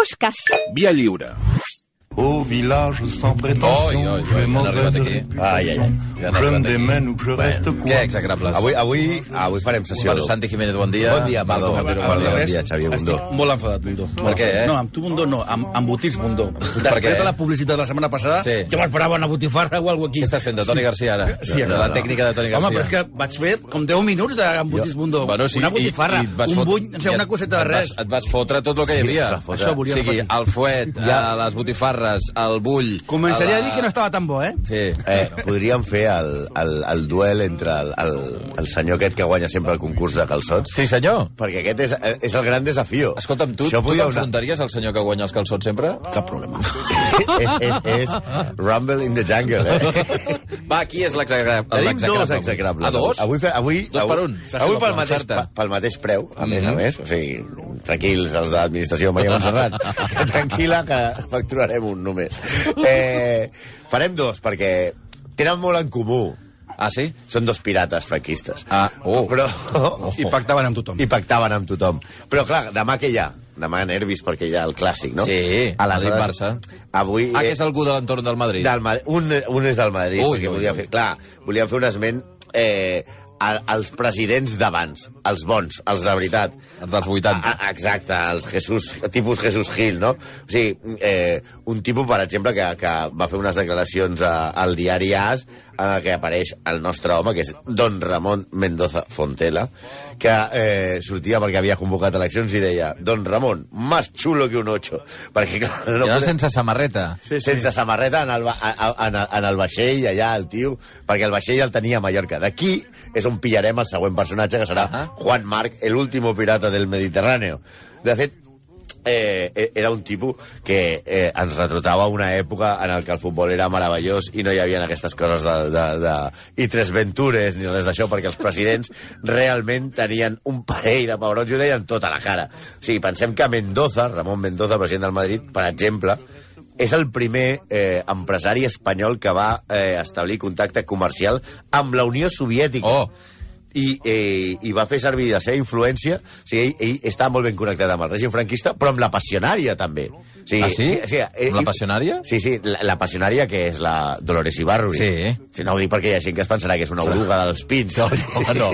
Fosques. Via lliure. Au village sans prétention, oi, j'ai mauvaise réputation. Ai, ai, ai. Je démène ou je reste Què, quoi execrables? Avui, avui, avui farem sessió. Bueno, Santi Jiménez, bon dia. Bon dia. Montero, Bon dia. Bon dia, Xavier Bundó. Estic molt enfadat, Bundó. Per què, eh? No, amb tu, Bundó, no, amb, amb Botils, Bundó. Després de la publicitat de la setmana passada, Sí. jo m'esperava una botifarra o alguna aquí. Què estàs fent, de Toni Garcia, ara? Sí, de la no. tècnica de Toni Garcia. Home, però és que vaig fer com 10 minuts d'embotis Bundó. Bueno, sí, una i- botifarra, i vas un buny, o sigui, i una et- coseta de res. Et vas fotre tot el que hi havia. Això volia o sigui, el fuet, les botifarres, el bull... Començaria a la- dir que no estava tan bo, eh? Sí. Eh, podríem fer el, el, el duel entre el, el, el senyor aquest que guanya sempre el concurs de calçots? Sí, senyor. Perquè aquest és, és el gran desafió. Escolta'm, tu, Això tu podria una... t'enfrontaries al senyor que guanya els calçots sempre? Cap problema. és, és, és Rumble in the Jungle, eh? Va, qui és l'execrable? Tenim dos avui? execrables. Ah, dos? Avui, fe- avui, Dos per avui, un. Avui pel mateix, pel mateix preu, a més a Mhm. més. O sigui, tranquils, els d'administració Maria Montserrat. que tranquil·la, que facturarem un només. Eh, farem dos, perquè tenen molt en comú. Ah, sí? Són dos pirates franquistes. Ah, oh. Però... I pactaven amb tothom. I pactaven amb tothom. Però, clar, demà què hi ha? Demà nervis, perquè hi ha el clàssic, no? Sí, Madrid-Barça. Avui... Ah, que és algú de l'entorn del Madrid. del Madrid. Un, un és del Madrid, Ui, perquè ui, volia ui. fer... Clar, volíem fer un esment eh, a, als presidents d'abans, els bons, els de veritat. Els dels 80. A, a, exacte, els Jesús, tipus Jesús Gil, no? O sigui, eh, un tipus, per exemple, que, que va fer unes declaracions a, al diari AS en el que apareix el nostre home, que és Don Ramon Mendoza Fontela, que eh, sortia perquè havia convocat eleccions i deia Don Ramon, más chulo que un ocho. Perquè, clar, No, podem- sense samarreta. sí, sí. sense samarreta en el, en, el, en el vaixell, allà, el tio, perquè el vaixell el tenia a Mallorca. D'aquí és on pillarem el següent personatge, que serà Ahà. Juan Marc, el último pirata del Mediterráneo. De fet, eh, eh, era un tipus que eh, ens retrotava una època en el que el futbol era meravellós i no hi havia aquestes coses de, de, de i tres ventures ni res d'això perquè els presidents realment tenien un parell de pebrons i ho deien tota la cara. O sigui, pensem que Mendoza, Ramon Mendoza, president del Madrid, per exemple, és el primer eh, empresari espanyol que va eh, establir contacte comercial amb la Unió Soviètica. Oh. I, eh, i va fer servir la seva influència, o sigui, ell, ell estava molt ben connectat amb el règim franquista, però amb la passionària, també. Sigui, Ah, sí? sí eh, Amb la passionària? Sí, sí, la, la passionària, que és la Dolores Ibarruri. Sí. Si no ho dic perquè hi ha gent que es pensarà que és una oruga dels pins. No, No,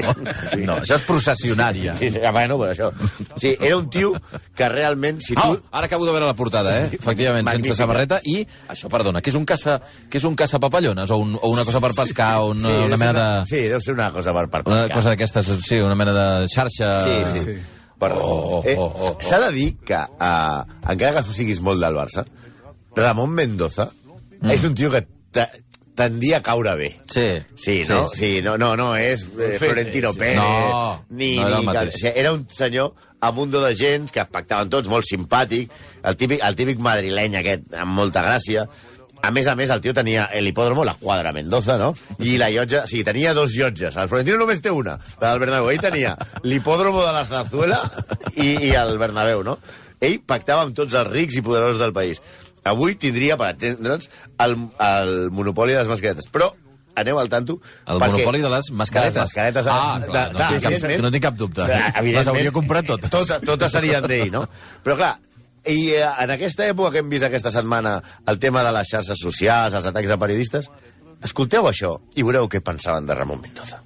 no, això és processionària. Sí, sí, bueno, però això... Sí, era un tio que realment, si tu... Oh, ara acabo de veure la portada, eh? Efectivament, Magnífica. sense samarreta. I, això, perdona, que és un caça, que és un caça papallones o, un, o una cosa per pescar o una, sí, una mena de... Sí, deu ser una cosa per, per Una pescar. cosa d'aquestes, sí, una mena de xarxa... Sí, sí. sí. Perdó. Oh, oh, eh, oh, oh, oh. S'ha de dir que, uh, encara que siguis molt del Barça, Ramon Mendoza mm. és un tio que tendia a caure bé. Sí. Sí, no? Sí, sí no, no, no és eh, Florentino Pérez, No, ni, no era ni o sigui, era un senyor amb un do de gens que pactaven tots, molt simpàtic, el típic, el típic madrileny aquest, amb molta gràcia. A més a més, el tio tenia l'hipòdromo, la quadra Mendoza, no? I la llotja, sí, tenia dos llotges. El Florentino només té una, la del Bernabéu. Ell tenia l'hipòdromo de la Zarzuela i, i el Bernabéu, no? Ell pactava amb tots els rics i poderosos del país. Avui tindria, per entendre'ns, el, el monopoli de les mascaretes. Però aneu al tanto... El monopoli de les mascaretes. De les mascaretes. Ah, de- clar, no, clar, cap- evidentment. no tinc cap dubte. Eh. Les hauria comprat totes. Totes, totes serien d'ell, no? Però clar, i eh, en aquesta època que hem vist aquesta setmana el tema de les xarxes socials, els atacs a periodistes, escolteu això i veureu què pensaven de Ramon Mendoza.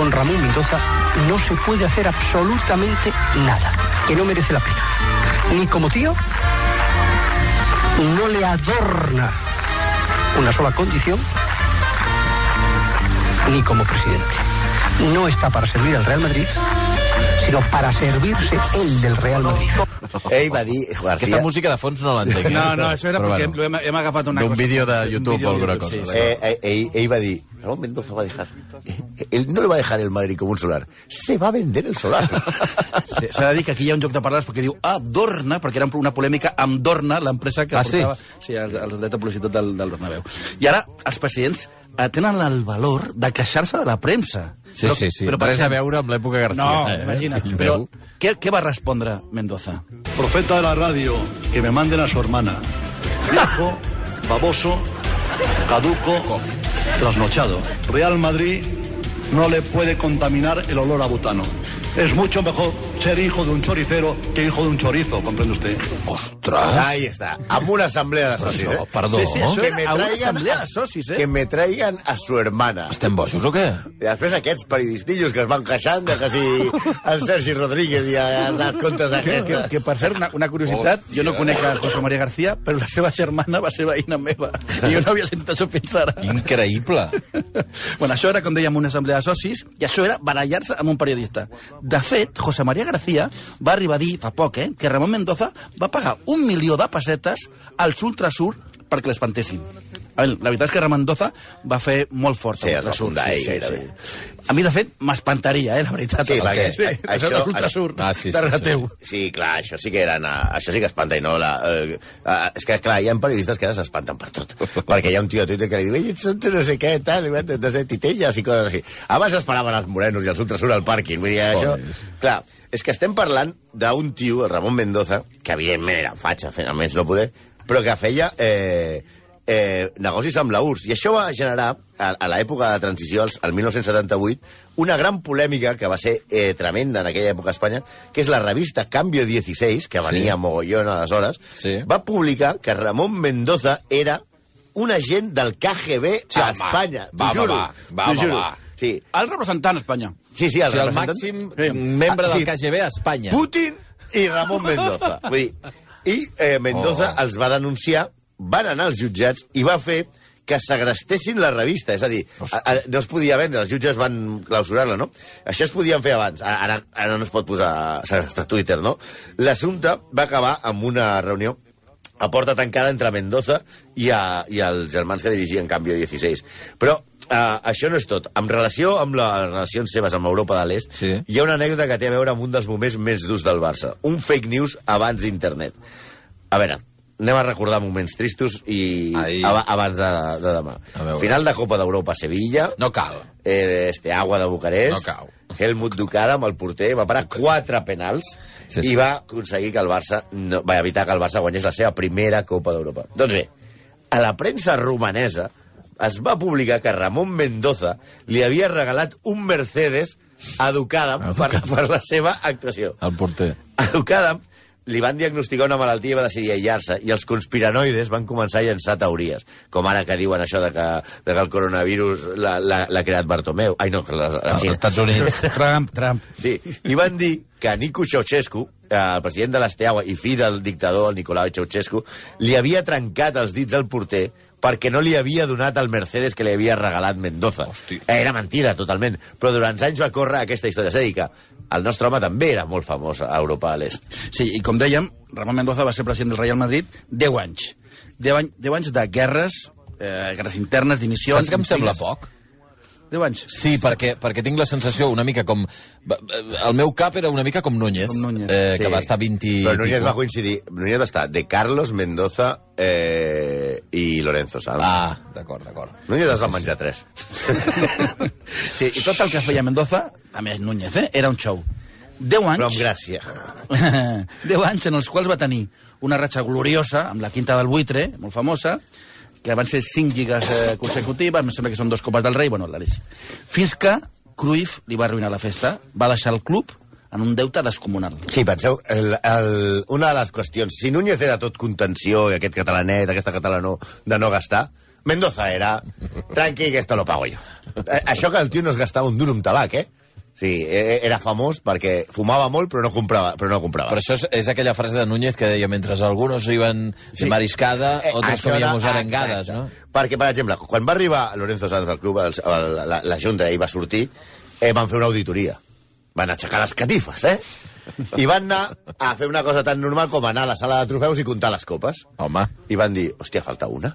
con Ramón Mendoza no se puede hacer absolutamente nada, que no merece la pena. Ni como tío, no le adorna una sola condición, ni como presidente. No está para servir al Real Madrid, sino para servirse él del Real Madrid. Ell va dir... Aquesta García, música de fons no l'entenc. eh? No, no, això era Però perquè bueno. hem, hem agafat una D'un cosa... vídeo de d'un YouTube vídeo o de alguna cosa. sí, eh, eh, ell, ell va dir, Ramon Mendoza va dejar... eh, Él no le va a dejar el Madrid como un solar, se va a vender el solar. Sí, S'ha de dir que aquí hi ha un joc de paraules perquè diu Adorna, perquè era una polèmica amb Dorna, l'empresa que Ah, sí? portava sí, el, el dret de publicitat del, del Bernabéu. I ara els presidents tenen el valor de queixar-se de la premsa. Sí, sí, sí. per Res a veure amb l'època García. No, eh? imagina't. Veu? Però què, què va respondre Mendoza? Profeta de la radio, que me manden a su hermana. Viejo, baboso, caduco, trasnochado. Real Madrid no le puede contaminar el olor a butano. Es mucho mejor ser hijo de un choricero que hijo de un chorizo, ¿comprende usted? Ostres! Ahí está, amb una assemblea de socis, Això, eh? perdó. Sí, sí, això Que me a una traigan- assemblea de socis, eh? Que me traigan a su hermana. Estem bojos o què? I després aquests periodistillos que es van queixant de que si el Sergi Rodríguez i els, contes Que, que, aquests... que, per cert, una, una curiositat, jo no conec a José María García, però la seva germana va ser veïna meva. I jo no havia sentit això fins ara. Increïble. bueno, això era, com dèiem, una assemblea de socis, i això era barallar-se amb un periodista. De fet, José María García va arribar a dir fa poc eh, que Ramon Mendoza va pagar un milió de pessetes als Ultrasur perquè l'espantessin. La veritat és que Ramon Mendoza va fer molt fort. Sí, es va fundar ell, gairebé. A mi, de fet, m'espantaria, eh, la veritat. Sí, perquè a- això, això- Ultrasur, Ah, sí, sí, sí, teu. Sí, clar, això sí que uh, això sí que espanta i no la... Uh, uh, és que, clar, hi ha periodistes que ara s'espanten per tot. perquè hi ha un tio a Twitter que li diu "Ei, ets no sé què, tal, no sé, titelles i coses així. Abans esperaven els morenos i els ultrasur al pàrquing. Vull dir, això... Clar, és que estem parlant d'un tio, el Ramon Mendoza, que evidentment era fatxa, finalment no poder, però que feia... Eh, eh, negocis amb la URSS. I això va generar, a, a l'època de transició, als- al 1978, una gran polèmica que va ser eh, tremenda en aquella època a Espanya, que és la revista Cambio 16, que venia Sí. mogollón aleshores, Sí. va publicar que Ramon Mendoza era un agent del KGB Sí, a home. Espanya. Va, va, juro, va. Va, va, va. Sí, El representant a Espanya. sí, sí, el, O sigui, el màxim Sí. membre Ah, del sí. KGB a Espanya. Putin i Ramon Mendoza. Vull dir, I eh, Mendoza Oh. els va denunciar, van anar als jutjats i va fer que segrestessin la revista. És a dir, a, a, no es podia vendre, els jutges van clausurar-la, no? Això es podien fer abans. A- Ara, ara no es pot posar segrestar Twitter, no? L'assumpte va acabar amb una reunió a porta tancada entre Mendoza i, a, i els germans que dirigien Canvio 16. Però uh, això no és tot. En relació amb les relacions seves amb Europa de l'Est, Sí. hi ha una anècdota que té a veure amb un dels moments més durs del Barça. Un fake news abans d'internet. A veure, anem a recordar moments tristos i Ahir. ab abans de, de demà. Final de Copa d'Europa a Sevilla, No cal. eh, este Agua de Bucarest, No cau. Helmut Ducada amb el porter, va parar quatre penals Sí, sí, i va aconseguir que el Barça no, va evitar que el Barça guanyés la seva primera Copa d'Europa. Doncs bé, a la premsa romanesa es va publicar que Ramon Mendoza li havia regalat un Mercedes a Ducadam A per, per la seva actuació. El porter. A Ducadam li van diagnosticar una malaltia i va decidir aïllar-se i els conspiranoides van començar a llançar teories com ara que diuen això de que, de que el coronavirus l'ha creat Bartomeu ai no, que la, la Als Xina. Estats Units. Trump, Trump. Sí, i van dir que Nico Ceausescu, eh, el president de l'Esteagua i fill del dictador, el Nicolau Ceausescu, li havia trencat els dits al porter perquè no li havia donat el Mercedes que li havia regalat Mendoza. Hosti. Eh, Era mentida, totalment. Però durant anys va córrer aquesta història. És a dir, que el nostre home també era molt famós a Europa de l'Est. Sí, i com dèiem, Ramon Mendoza va ser president del Real Madrid 10 anys. 10 anys, 10 anys de guerres, eh, guerres internes, dimissions... Saps que em sembla poc? 10 anys. Sí, perquè, perquè tinc la sensació una mica com... El meu cap era una mica com Núñez, Com Núñez. Eh, que va estar 20 i Però Núñez pico. va coincidir. Núñez va estar de Carlos, Mendoza eh, i Lorenzo Sanz. Ah, d'acord, d'acord. Núñez es va menjar tres. Sí, i tot el que feia Mendoza, també Núñez, eh, era un show. 10 anys... Però amb gràcia. 10 anys en els quals va tenir una ratxa gloriosa amb la quinta del buitre, molt famosa, que van ser 5 lligues eh, consecutives, em sembla que són dos copes del rei, bueno, l'Aleix. Fins que Cruyff li va arruïnar la festa, va deixar el club en un deute descomunal. Sí, penseu, el, el, una de les qüestions... Si Núñez era tot contenció i aquest catalanet, aquesta catalanó de no gastar, Mendoza era... Tranqui, que esto lo pago yo. Eh, això que el tio no es gastava un duro amb tabac, eh? Sí, eh, era famós perquè fumava molt però no comprava. Però no comprava. Però això és, és aquella frase de Núñez que deia mentre algunos iban de mariscada, comíamos era- arengadas, exacte. no? Perquè, per exemple, quan va arribar Lorenzo Sanz al club, el, el, la, la Junta, i va sortir, eh, van fer una auditoria. Van aixecar les catifes, eh? I van anar a fer una cosa tan normal com anar a la sala de trofeus i comptar les copes. Home, I van dir, hòstia, falta una.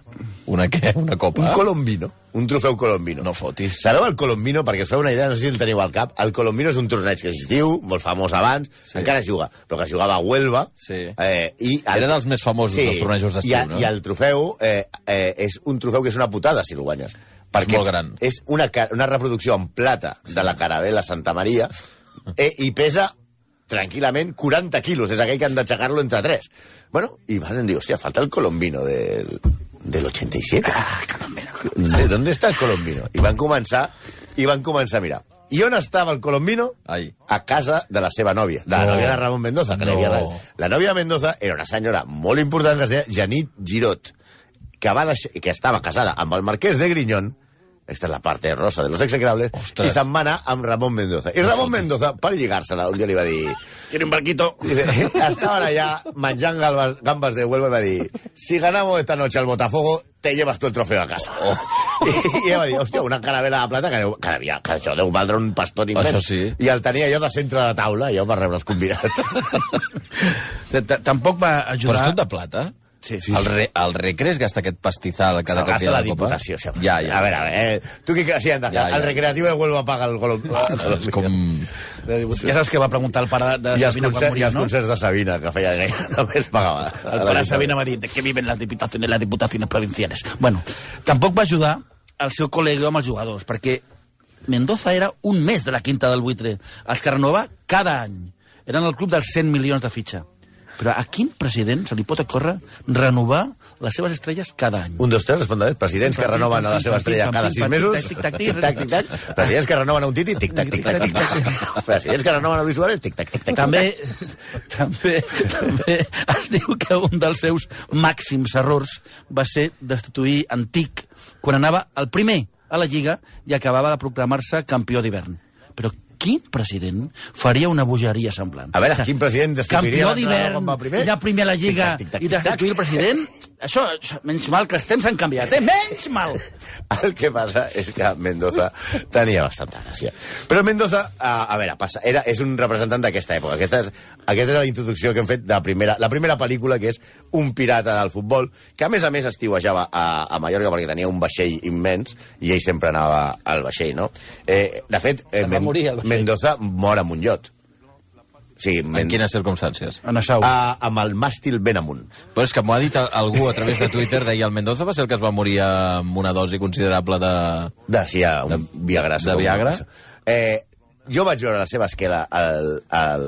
Una què? Una copa? Un colombino. Un trofeu colombino. No fotis. Sabeu el colombino? Perquè us feu una idea, no sé si el teniu al cap. El colombino és un torneig que existiu, molt famós abans, Sí. encara es juga, però que es jugava a Huelva. Sí. Eh, i Era dels més famosos dels tornejos d'estiu, no? I el trofeu eh, eh, és un trofeu que és una putada si el guanyes. Perquè molt gran. És una, una reproducció en plata de la Carabela Santa Maria eh, i pesa tranquil·lament 40 quilos. És aquell que han d'aixecar-lo entre tres. Bueno, i van dir, hòstia, falta el colombino del, del 87. Ah, colombino, colombino. ¿Dónde está el colombino? I van començar, i van començar a mirar. I on estava el colombino? Ai. A casa de la seva nòvia, de la No. nòvia de Ramon Mendoza. Que No. no. havia... La nòvia de Mendoza era una senyora molt important que es deia Janit Girot, que, va deixar, que estava casada amb el marquès de Grinyón, esta és la parte rosa de los execrables, Ostres. i se'n va anar amb Ramon Mendoza. I Ramon Mendoza, per lligar-se-la, un dia li va dir... Tiene un barquito. Dice, estaban allá manjant gambas, gambas de Huelva y me di, si ganamos esta noche al Botafogo, te llevas tú el trofeo a casa. I, I ella va dir, hòstia, una carabela de plata que, deu, que, devia, que això deu valdre un pastor immens. Això sí. I el tenia jo de centre de taula, jo per rebre els convidats. Tampoc va Però és ajudar... tot de plata? Sí, sí. El, re, el recre es gasta aquest pastizal cada cop que ha la la copa? Diputació, sempre. Ja, ja. A veure, a veure, eh, tu què creus? Sí, Ja, ja. el recreativo de Huelva paga el gol. És com... Ja saps que va preguntar el pare de I els, Sabina quan concerts, i moria, els no? concerts de Sabina, que feia gaire, també es pagava. El pare de Sabina va dir de què viven les diputaciones, les diputaciones provinciales. Bueno, tampoc va ajudar el seu col·lega amb els jugadors, perquè Mendoza era un mes de la quinta del buitre, els que renovava cada any. Eren el club dels 100 milions de fitxa. Però a quin president se li pot ocórrer renovar les seves estrelles cada any? Un, dos, tres, respondré. Presidents que renoven a la seva estrella cada sis mesos. Tic-tac, Tic-tac, tic-tac. Presidents que renoven a un titi. Tic-tac, tic-tac, tic-tac. Presidents que renoven a Luis Suárez. Tic-tac, tic-tac. També, també, també es diu que un dels seus màxims errors va ser destituir Antic quan anava el primer a la Lliga i acabava de proclamar-se campió d'hivern. Però quin president faria una bogeria semblant? A veure, quin president destituiria Campió d'hivern, quan va primer? la Lliga Tic-tac, tic-tac, i destituir el president? Això, això, menys mal que els temps han canviat, eh? Menys mal! El que passa és que Mendoza tenia bastanta gràcia. Però Mendoza, a, a veure, passa, era, és un representant d'aquesta època. Aquesta és, aquesta és la introducció que hem fet de la primera, la primera pel·lícula, que és Un pirata del futbol, que a més a més estiuejava a, a Mallorca perquè tenia un vaixell immens i ell sempre anava al vaixell, no? Eh, de fet, eh, va morir vaixell. Mendoza mor amb un iot. Sí, En quines circumstàncies? En Assau. a, amb el màstil ben amunt. Però és que m'ho ha dit algú a través de Twitter, deia el Mendoza va ser el que es va morir amb una dosi considerable de... De, sí, a un Viagra. de. Viagra? Eh, jo vaig veure la seva esquela al, al,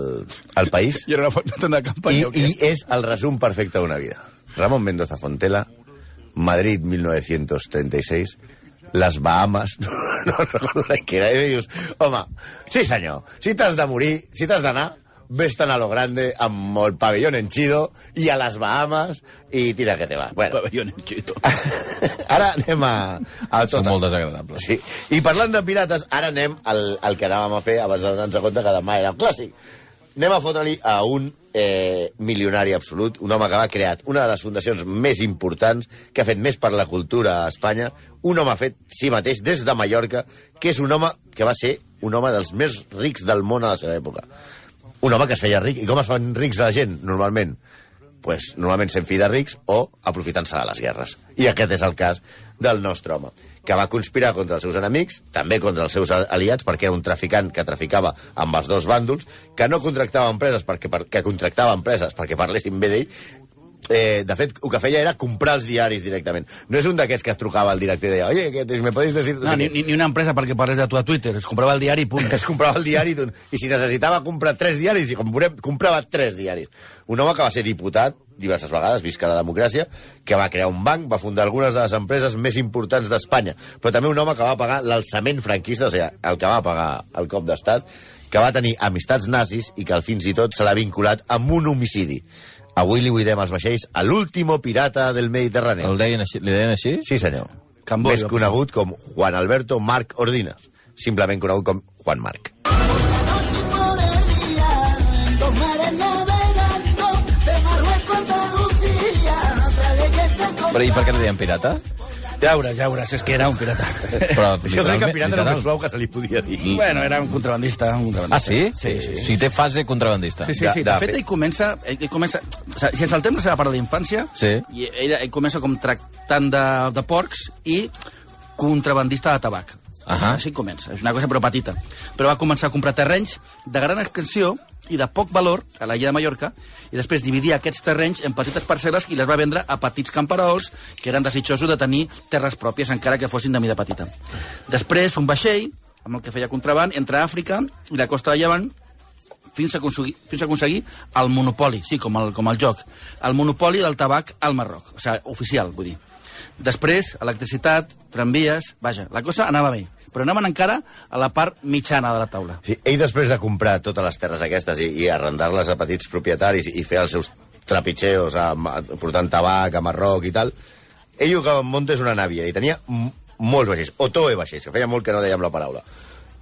al País I era una foto de i, campanya. què? i és el resum perfecte d'una vida. Ramon Mendoza Fontela, Madrid 1936, les Bahamas, no, no recordo l'any que era, i dius, home, sí senyor, si t'has de morir, si t'has d'anar, vés-te'n a lo grande amb el pabellón henchido i a les Bahamas i tira que te va. Bueno, Pabellón henchido. ara anem a, a tot. Són molt desagradables. Sí. I parlant de pirates, ara anem al, al que anàvem a fer abans de donar-nos compte que demà era un clàssic. Anem a fotre-li a un eh, milionari absolut, un home que va creat una de les fundacions més importants, que ha fet més per la cultura a Espanya, un home fet si mateix des de Mallorca, que és un home que va ser un home dels més rics del món a la seva època. Un home que es feia ric. I com es fan rics la gent, normalment? Pues, normalment sent fill de rics o aprofitant-se de les guerres. I aquest és el cas del nostre home, que va conspirar contra els seus enemics, també contra els seus aliats, perquè era un traficant que traficava amb els dos bàndols, que no contractava empreses perquè, per, que contractava empreses perquè parlessin bé d'ell, Eh, de fet, el que feia era comprar els diaris directament. No és un d'aquests que es trucava al director i deia oye, que me podéis decir... No, ni, ni, ni una empresa perquè parles de tu a Twitter. Es comprava el diari i punt. es comprava el diari i, i si necessitava comprar tres diaris, i com veurem, comprava tres diaris. Un home que va ser diputat diverses vegades, visca la democràcia, que va crear un banc, va fundar algunes de les empreses més importants d'Espanya, però també un home que va pagar l'alçament franquista, o sigui, el que va pagar el cop d'estat, que va tenir amistats nazis i que al fins i tot se l'ha vinculat amb un homicidi. Avui li buidem els vaixells a l'último pirata del Mediterrani. El deien així, li deien així? Sí, senyor. Cambodja, Més conegut com Juan Alberto Marc Ordinas. Simplement conegut com Juan Marc. Però i per què li deien pirata? Ja veuràs, ja veuràs, és que era un pirata. Però, Jo crec que pirata era el més suau que se li podia dir. bueno, era un contrabandista. Un contrabandista. Ah, sí? Sí, sí. Si té fase contrabandista. Sí, sí, De- sí. de De, fet, fet. ell comença... Ell, comença o sigui, si ens saltem la seva part d'infància, Sí. i ell, ell comença com tractant de, de porcs i contrabandista de tabac. Ahà. Així comença. És una cosa però petita. Però va començar a comprar terrenys de gran extensió i de poc valor a la illa de Mallorca i després dividia aquests terrenys en petites parcel·les i les va vendre a petits camperols que eren desitjosos de tenir terres pròpies encara que fossin de mida petita. Després, un vaixell amb el que feia contraband entre Àfrica i la costa de Llevant fins a aconseguir, fins a aconseguir el monopoli, sí, com el, com el joc, el monopoli del tabac al Marroc, o sigui, oficial, vull dir. Després, electricitat, tramvies, vaja, la cosa anava bé. Però anem encara a la part mitjana de la taula. Sí, ell després de comprar totes les terres aquestes i, i arrendar-les a petits propietaris i fer els seus trapitxeos a, a, portant tabac a Marroc i tal, ell el que munta és una nàvia i tenia molts vaixells, o toe vaixells, que feia molt que no dèiem la paraula.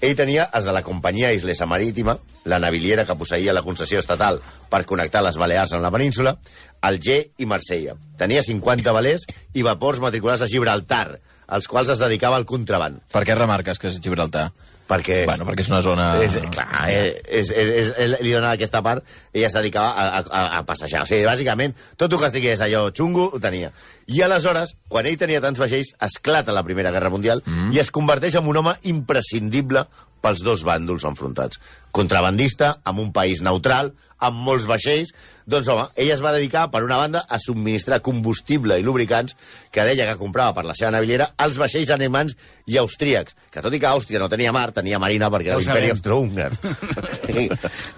Ell tenia els de la companyia Islesa Marítima, la naviliera que posseïa la concessió estatal per connectar les Balears amb la península, Alger i Marsella. Tenia 50 velers i vapors matriculats a Gibraltar, als quals es dedicava al contraband. Per què remarques que és Gibraltar? Perquè... Bueno, perquè és una zona... És, clar, eh, és, és, és, és, li donava aquesta part, ella es dedicava a, a, a passejar. O sigui, bàsicament, tot el que estigués allò xungo ho tenia. I aleshores, quan ell tenia tants vaixells, esclata la Primera Guerra Mundial mm. i es converteix en un home imprescindible pels dos bàndols enfrontats. Contrabandista, amb un país neutral, amb molts vaixells, doncs home, ell es va dedicar, per una banda, a subministrar combustible i lubricants que deia que comprava per la seva navillera als vaixells alemans i austríacs, que tot i que Àustria no tenia mar, tenia marina perquè era l'imperi austrohúngar. sí,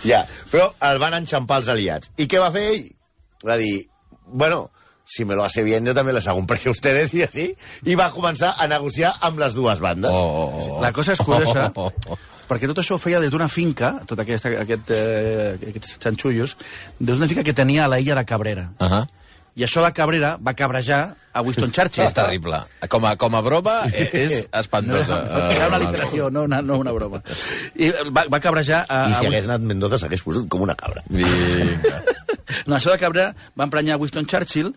ja, però el van enxampar els aliats. I què va fer ell? Va dir, bueno, si me lo hace bien, yo también les hago un precio a ustedes i així, i va començar a negociar amb les dues bandes. Oh, oh, oh. La cosa és curiosa, perquè tot això ho feia des d'una finca, tot aquest, aquest, eh, aquests xanxullos, des d'una finca que tenia a la illa de Cabrera. Uh -huh. I això de Cabrera va cabrejar a Winston Churchill. És terrible. Com a, com a broma, eh, és espantosa. No, era una literació, no una, no una broma. I va, va cabrejar a... I a si hagués anat Mendoza s'hagués posat com una cabra. Vinga. No, això de Cabrera va emprenyar Winston Churchill,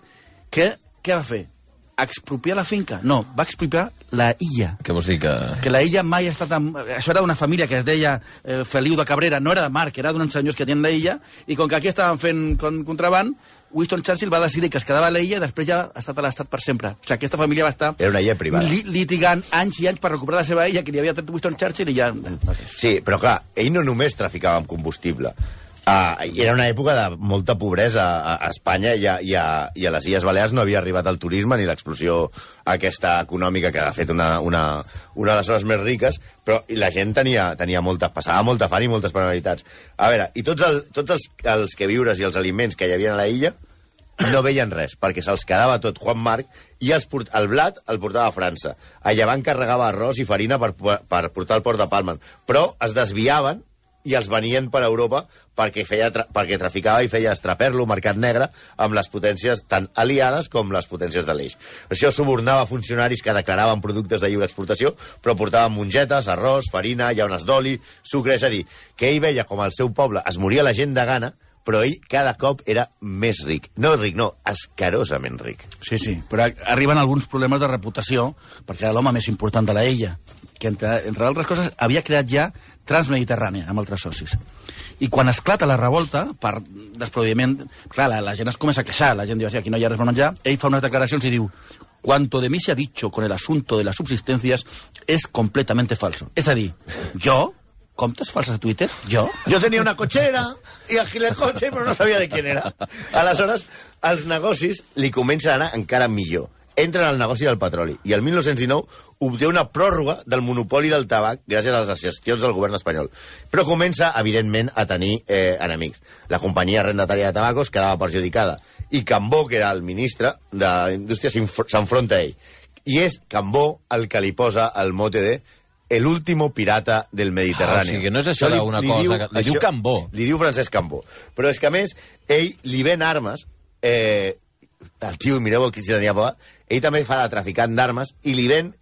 que què va fer? Expropiar la finca? No, va expropiar la illa. Què vols dir que... que la illa mai ha estat... Amb... Això era una família que es deia eh, Feliu de Cabrera, no era de Marc, era d'uns senyors que tenien la illa, i com que aquí estaven fent con contraband, Winston Churchill va decidir que es quedava a la illa i després ja ha estat a l'estat per sempre. O sigui, aquesta família va estar Era una illa privada. li litigant anys i anys per recuperar la seva illa, que li havia tret Winston Churchill i ja... Sí, però clar, ell no només traficava amb combustible. Uh, era una època de molta pobresa a, a Espanya i a, i, a, i a les Illes Balears no havia arribat el turisme ni l'explosió aquesta econòmica que ha fet una, una, una de les zones més riques, però la gent tenia, tenia molta, passava molta fam i moltes penalitats. A veure, i tots, el, tots els, els que viures i els aliments que hi havia a la illa no veien res, perquè se'ls quedava tot Juan Marc i els port, el blat el portava a França. A Llevant carregava arròs i farina per, per portar al port de Palma. Però es desviaven i els venien per Europa perquè, feia tra perquè traficava i feia estraper-lo, mercat negre, amb les potències tan aliades com les potències de l'eix. Això subornava funcionaris que declaraven productes de lliure exportació, però portaven mongetes, arròs, farina, llaunes d'oli, sucre, és a dir, que ell veia com al seu poble es moria la gent de gana, però ell cada cop era més ric. No ric, no, escarosament ric. Sí, sí, però arriben alguns problemes de reputació, perquè era l'home més important de la illa, que, entre, entre altres coses, havia creat ja Transmediterrània amb altres socis. I quan esclata la revolta, per desproveïment, clar, la, la gent es comença a queixar, la gent diu, "Sí, aquí no hi ha res per menjar, ell fa unes declaracions i diu Cuanto de mí se ha dicho con el asunto de las subsistencias es completamente falso. És a dir, jo, comptes falses a Twitter, jo, Jo tenia una cotxera i el cotxe, però no sabia de quién era. Aleshores, els negocis li comencen a anar encara millor. Entren al negoci del petroli i el 1919 obté una pròrroga del monopoli del tabac gràcies a les gestions del govern espanyol. Però comença, evidentment, a tenir eh, enemics. La companyia arrendatària de tabacos quedava perjudicada i Cambó, que era el ministre d'Indústria, s'enfronta a ell. I és Cambó el que li posa el mote de el último pirata del Mediterrani. Ah, o sigui que no és això d'una cosa que- li diu Cambó. Li diu Francesc Cambó. Però és que, a més, ell li ven armes... Eh, el tio, mireu el que tenia por, ell també fa de traficant d'armes i li ven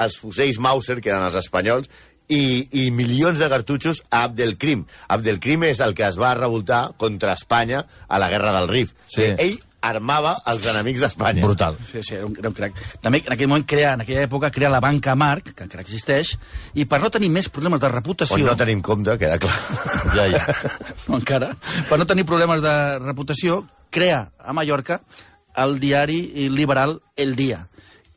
els fusells Mauser, que eren els espanyols, i, i milions de cartutxos a Abdelkrim. Abdelkrim és el que es va revoltar contra Espanya a la Guerra del Rif. Sí. Ell armava els enemics d'Espanya. Brutal. Sí, sí, era un, era un crac. També en aquell moment crea, en aquella època, crea la banca Marc, que encara existeix, i per no tenir més problemes de reputació... On no tenim compte, queda clar. Ja, ja. no encara, per no tenir problemes de reputació, crea a Mallorca el diari liberal El Dia,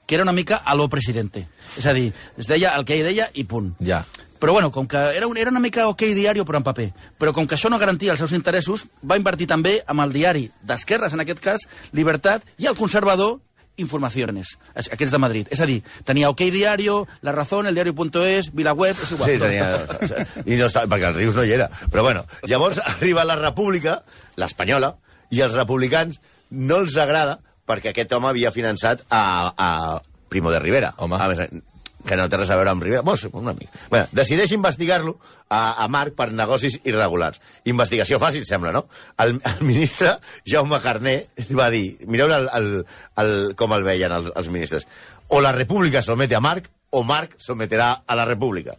que era una mica a lo presidente. És a dir, es deia el que ell deia i punt. Ja. Però bueno, com que era, un, era una mica ok diari però en paper, però com que això no garantia els seus interessos, va invertir també amb el diari d'esquerres, en aquest cas, Libertat, i el conservador, Informaciones, aquests de Madrid. És a dir, tenia OK Diario, La Razón, El Diario.es, Vilaweb, és igual. Sí, tenia... I no està, perquè el Rius no hi era. Però bueno, llavors arriba la República, l'espanyola, i els republicans no els agrada perquè aquest home havia finançat a, a Primo de Rivera. Home. A més, que no té res a veure amb Rivera. Bueno, sí, un amic. Bueno, decideix investigar-lo a, a Marc per negocis irregulars. Investigació fàcil, sembla, no? El, el ministre Jaume Carné li va dir, mireu el, el, el, com el veien els, els ministres, o la república somete a Marc o Marc someterà a la república.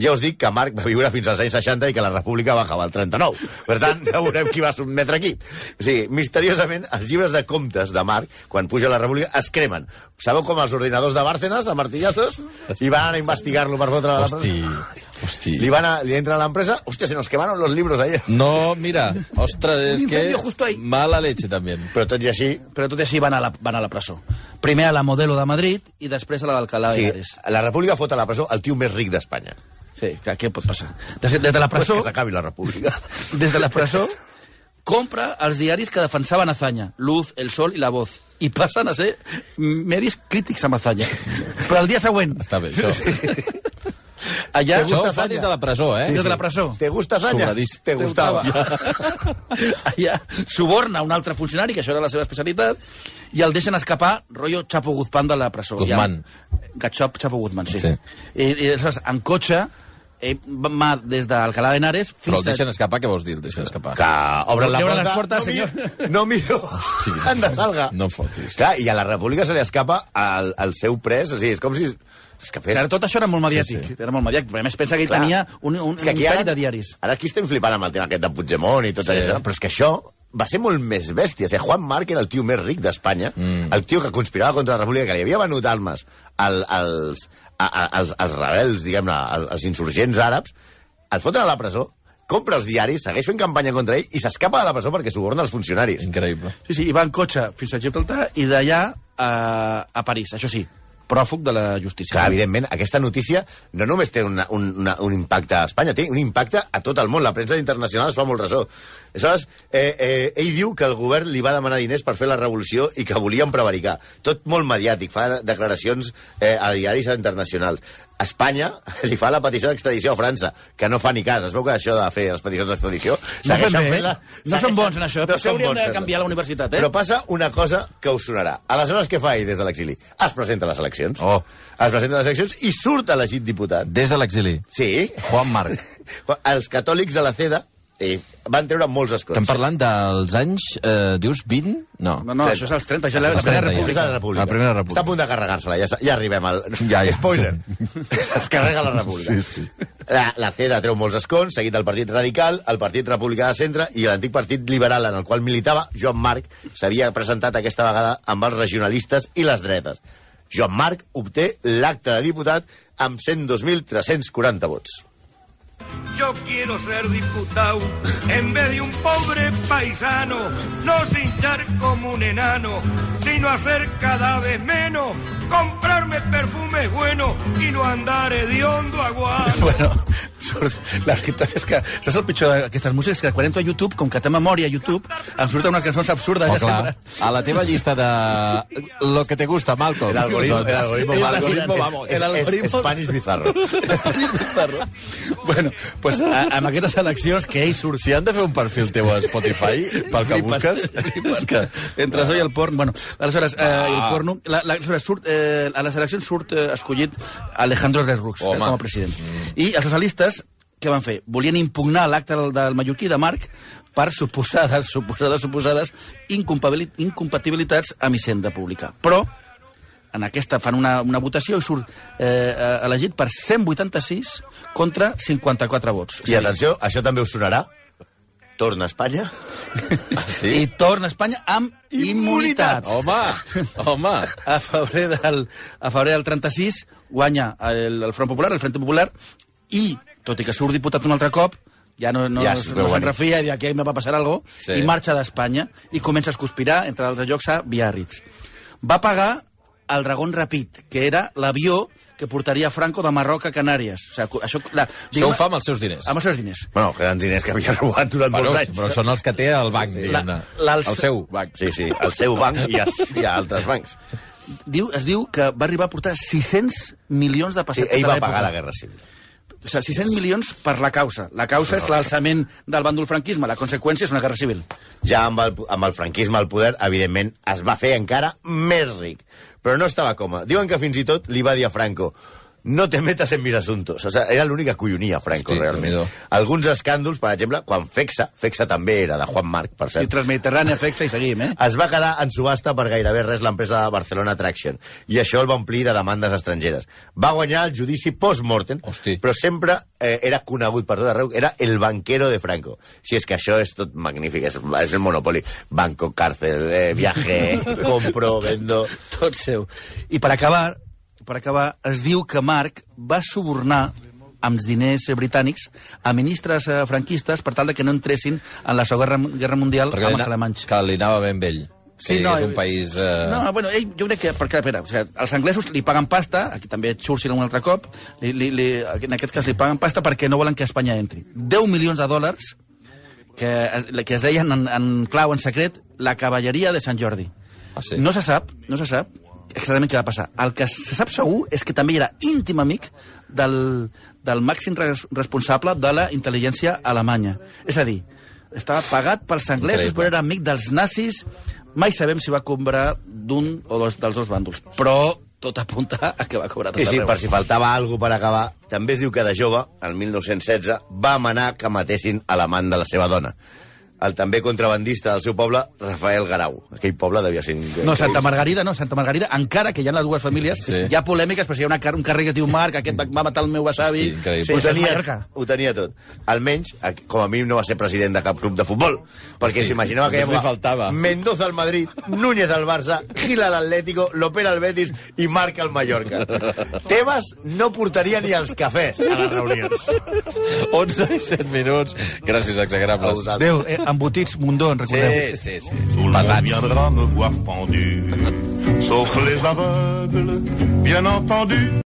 Ja us dic que Marc va viure fins als anys 60 i que la república va acabar el 39. Per tant, ja veurem qui va sotmetre aquí. O sigui, misteriosament, els llibres de comptes de Marc, quan puja la república, es cremen. Sabeu com els ordinadors de Bárcenas, a martillazos, i van anar a investigar-lo per fotre la Hosti, hosti. Li, van a, li entra a l'empresa, hòstia, se nos quemaron los libros ayer. No, mira, ostres, és que... justo ahí. Mala leche, també. Però tot i així, Però tot i així van a la, van a la presó. Primer a la Modelo de Madrid i després a la d'Alcalá de sí, Henares. la república fot a la presó el tio més ric d'Espanya. Sí, clar, què pot passar? Des, des de la presó, Que s'acabi la república. des de la presó, compra els diaris que defensaven Azaña, Luz, El Sol i La Voz, i passen a ser medis crítics amb Azaña. Però el dia següent, Està bé, això. Allà... Això ho gusta fa des de la presó, eh? Des de la presó. ¿Te gusta Zanya? Sobradís. Te gustava. allà suborna un altre funcionari, que això era la seva especialitat, i el deixen escapar, rotllo Chapo Guzmán de la presó. Guzmán. Ja, Gachop Chapo Guzmán, sí. Sí. I, i aleshores, en cotxe, ell va des d'Alcalá de Henares fins Però el deixen escapar, què vols dir, el deixen escapar? Que obren la porta. les portes, no senyor. Miro, no miro. Han de salga. No fotis. Clar, i a la república se li escapa al, al seu pres. O sigui, és com si... Que fes... Ara, tot això era molt mediàtic, Sí, sí, era molt mediàtic, però a més pensa que ell Clar. tenia un, un, És que un aquí imperi de diaris. Ara aquí estem flipant amb el tema aquest de Puigdemont i tot Sí. això, però és que això va ser molt més bèstia. O sigui, Juan Marc era el tio més ric d'Espanya, mm. el tio que conspirava contra la República, que li havia venut armes al, als, a, a, als, als rebels, diguem-ne, als, als insurgents àrabs, el foten a la presó, compra els diaris, segueix fent campanya contra ell i s'escapa de la presó perquè suborna els funcionaris. Increïble. Sí, sí, i va en cotxe fins a Gibraltar i d'allà a, a París, això sí, pròfug de la justícia. Clar, evidentment, aquesta notícia no només té una, un, una, un impacte a Espanya, té un impacte a tot el món. La premsa internacional es fa molt ressò. Aleshores, eh, eh, ell diu que el govern li va demanar diners per fer la revolució i que volien prevaricar. Tot molt mediàtic, fa declaracions eh, a diaris internacionals. Espanya li fa la petició d'extradició a França, que no fa ni cas. Es veu que això de fer les peticions d'extradició... No segueixen bé, eh? fent-la- No són bons en això, per això són hauríem de canviar la universitat, eh? Però passa una cosa que us sonarà. Aleshores, què fa ell des de l'exili? Es presenta a les eleccions. Oh. Es presenta a les eleccions i surt elegit diputat. Des de l'exili. Sí. Juan Marc. Els catòlics de la CEDA eh, van treure molts escons. Estem parlant dels anys, eh, dius, 20? No. No, no, això és als 30, això és la, la Els primera 30 ja. república. És la República. La primera República. Està a punt de carregar-se-la, ja, ja arribem al... Ja, ja. Spoiler. Es carrega la República. Sí, sí. La, la CEDA treu molts escons, seguit del Partit Radical, el Partit Republicà de Centre i l'antic Partit Liberal en el qual militava Joan Marc s'havia presentat aquesta vegada amb els regionalistes i les dretes. Joan Marc obté l'acte de diputat amb 102.340 vots. Yo quiero ser diputado en vez de un pobre paisano, no cinchar como un enano, sino hacer cada vez menos, comprarme perfumes buenos y no andar hediondo a guano. Bueno, la veritat és que saps el pitjor d'aquestes músiques? Que quan entro a YouTube, com que té memòria a YouTube, em surten unes cançons absurdes. Oh, ja clar, sempre. a la teva llista de lo que te gusta, Malcolm. El algoritmo, el algoritmo, El algoritmo, algoritmo, vamos, el es, es, algoritmo- Spanish bizarro. bueno, pues, a, amb aquestes eleccions que ell surt... Si han de fer un perfil teu a Spotify, pel que busques, és que... Entre això i el porn... Bueno, aleshores, eh, Ah. el porno... La, la, aleshores, surt, eh, a les eleccions surt eh, escollit Alejandro Lerroux eh, com a president. I els socialistes, què van fer? Volien impugnar l'acte del, del mallorquí de Marc per suposades, suposades, suposades incompatibilitats amb Hisenda Pública. Però en aquesta fan una, una votació i surt eh, eh, elegit per 186 contra 54 vots. I atenció, això també us sonarà. Torna a Espanya. Sí? I torna a Espanya amb immunitat. Home, home. A febrer del, a febrer del 36 guanya el, el Front Popular, el Frente Popular, i, tot i que surt diputat un altre cop, ja no, no, Ja no se'n refia i aquí me va passar algo Sí. i marxa d'Espanya i comença a conspirar, entre altres llocs, a Biarritz. Va pagar el Dragon Rapid, que era l'avió que portaria Franco de Marroc a Canàries. O sigui, això, la, Això ho fa amb els seus diners. amb els seus diners. Bueno, grans diners que havia robat durant Bueno, molts anys. però són els que té el banc, diguem-ne. El seu banc. Sí, sí, el seu banc i, es, i a altres bancs. Diu, es diu que va arribar a portar 600 milions de Sí, pessetes ell de va pagar la Guerra Civil. O sigui, 600 milions per la causa. La causa és l'alçament del bàndol franquisme. La conseqüència és una guerra civil. Ja amb el, amb el franquisme al poder, evidentment, es va fer encara més ric. Però no estava còmode. Diuen que fins i tot li va dir a Franco no te metas en mis asuntos. O sea, era l'únic que collonia Franco, Hosti, realment. Alguns escàndols, per exemple, quan Fexa, Fexa també era de Juan Marc, per I cert, Transmediterrània, Fexa i seguim, eh? es va quedar en subhasta per gairebé res l'empresa de Barcelona Traction i això el va omplir de demandes estrangeres. Va guanyar el judici post-mortem, però sempre eh, era conegut per tot arreu, era el banquero de Franco. Si és que això és tot magnífic, és, és el monopoli. Banco, càrcel, eh, viaje, compro, vendo... Tot seu. I per acabar, per acabar, es diu que Marc va subornar amb diners eh, britànics a ministres eh, franquistes per tal de que no entressin en la Segona Guerra- Guerra Mundial Perquè amb els alemanys. Que li anava ben vell. Que és un país... Eh... No, bueno, ell, jo crec que... Perquè, espera, o sigui, els anglesos li paguen pasta, aquí també Churchill un altre cop, li, li, li, en aquest cas li paguen pasta perquè no volen que Espanya entri. 10 milions de dòlars que que es deien en, en clau, en secret, la cavalleria de Sant Jordi. Ah, sí? No se sap, no se sap exactament què va passar. El que se sap segur és que també era íntim amic del, del màxim res, responsable de la intel·ligència alemanya. És a dir, estava pagat pels anglesos, Increïble. però era amic dels nazis. Mai sabem si va cobrar d'un o dos dels dos bàndols, però tot apunta a que va cobrar tot I sí, arreu. per si faltava alguna per acabar, també es diu que de jove, el 1916, va manar que matessin a l'amant de la seva dona. El també contrabandista del seu poble, Rafael Garau. Aquell poble devia ser... No, Santa Margarida no, Santa Margarida, encara que hi ha les dues famílies, Sí. hi ha polèmiques, però si hi ha una, car- un carrer que es diu Marc, aquest va, matar el meu besavi... Sí, ho, tenia, ho tenia tot. Almenys, a- com a mínim no va ser president de cap club de futbol. Perquè s'imaginava que li faltava. Mendoza al Madrid, Núñez al Barça, Gil al Atlético, Lopera al Betis i Marc al Mallorca. Tebas no portaria ni els cafès a les reunions. 11 i 7 minuts. Gràcies, A exagrables. vosaltres. Déu, eh, embotits Mundó, en recordeu. Sí, sí, sí. sí. Pesats. me voir pendu, sauf les aveugles, bien entendu.